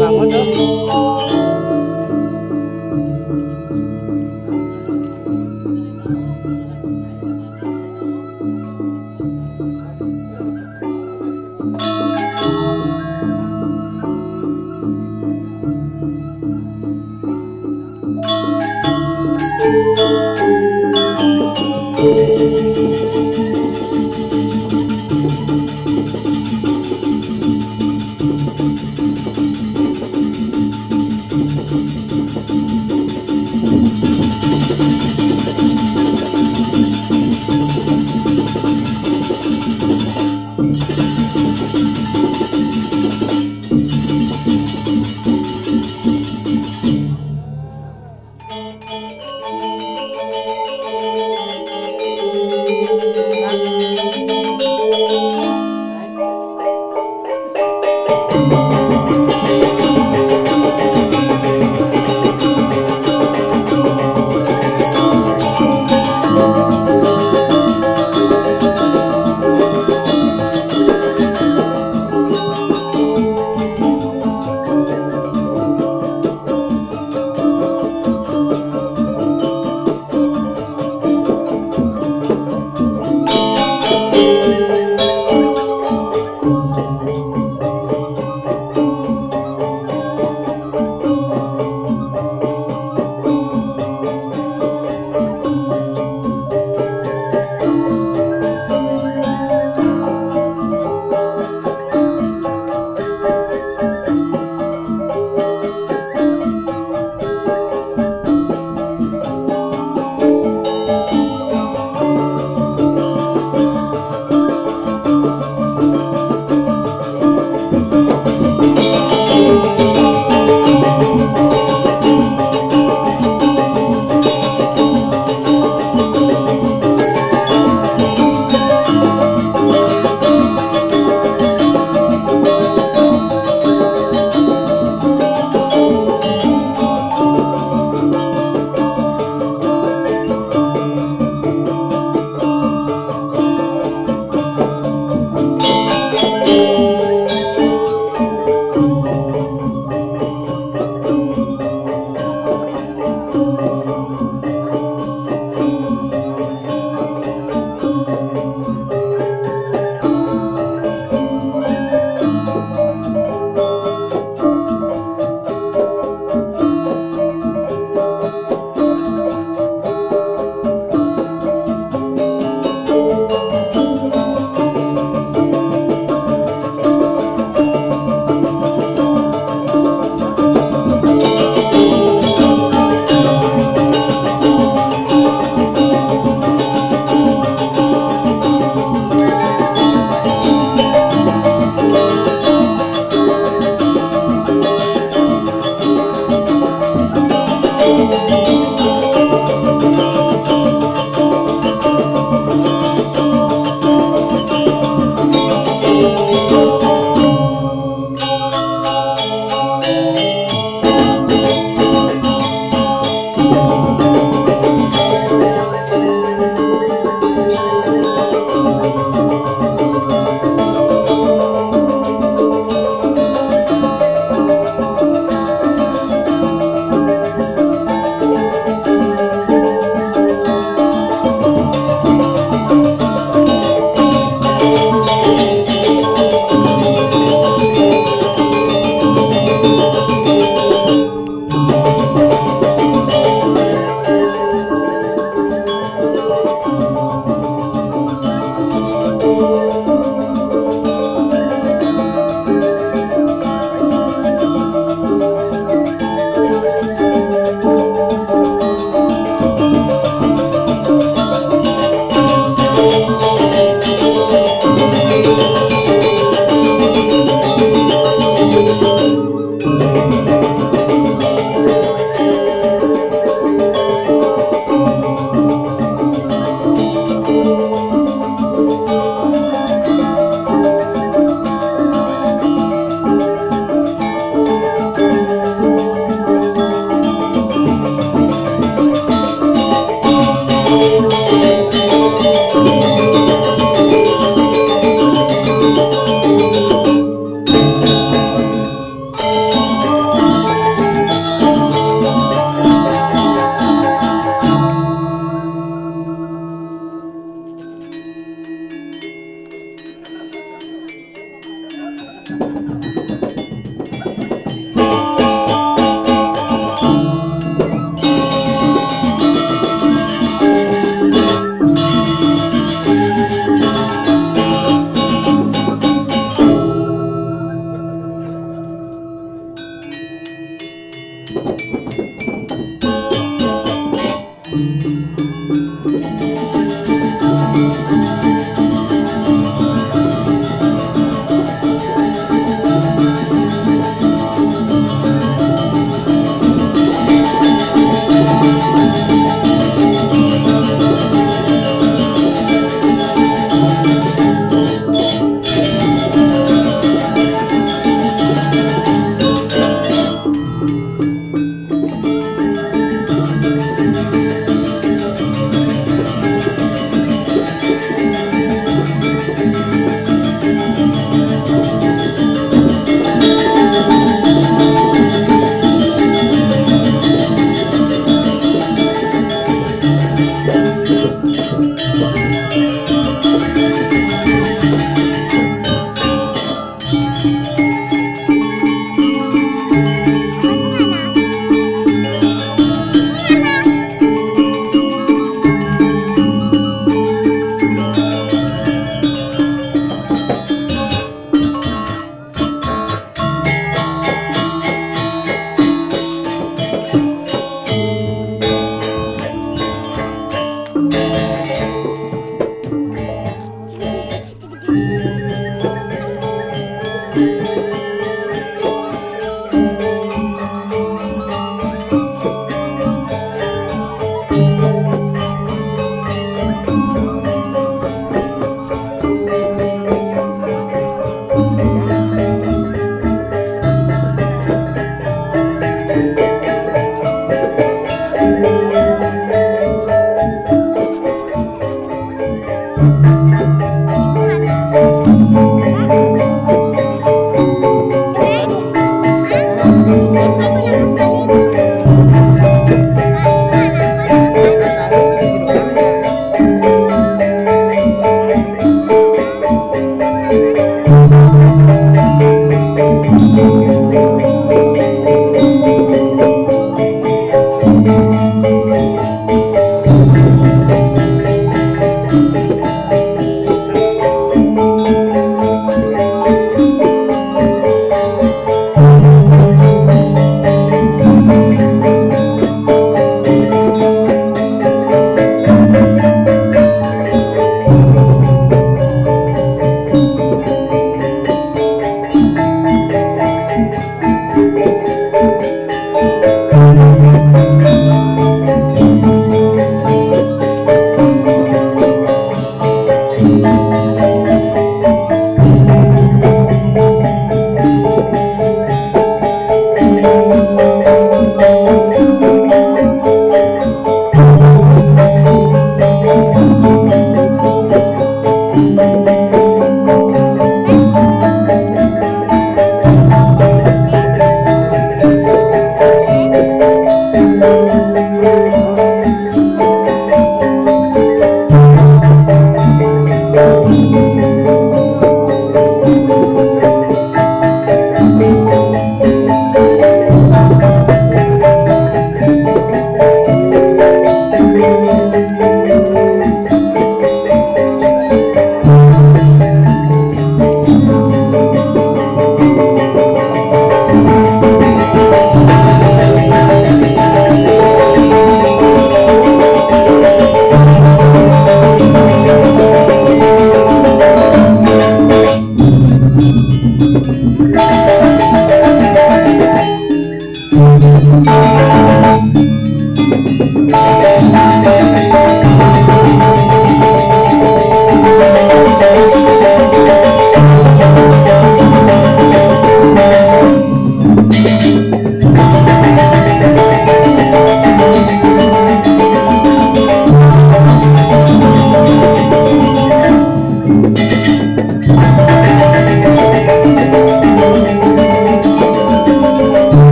Làm. Música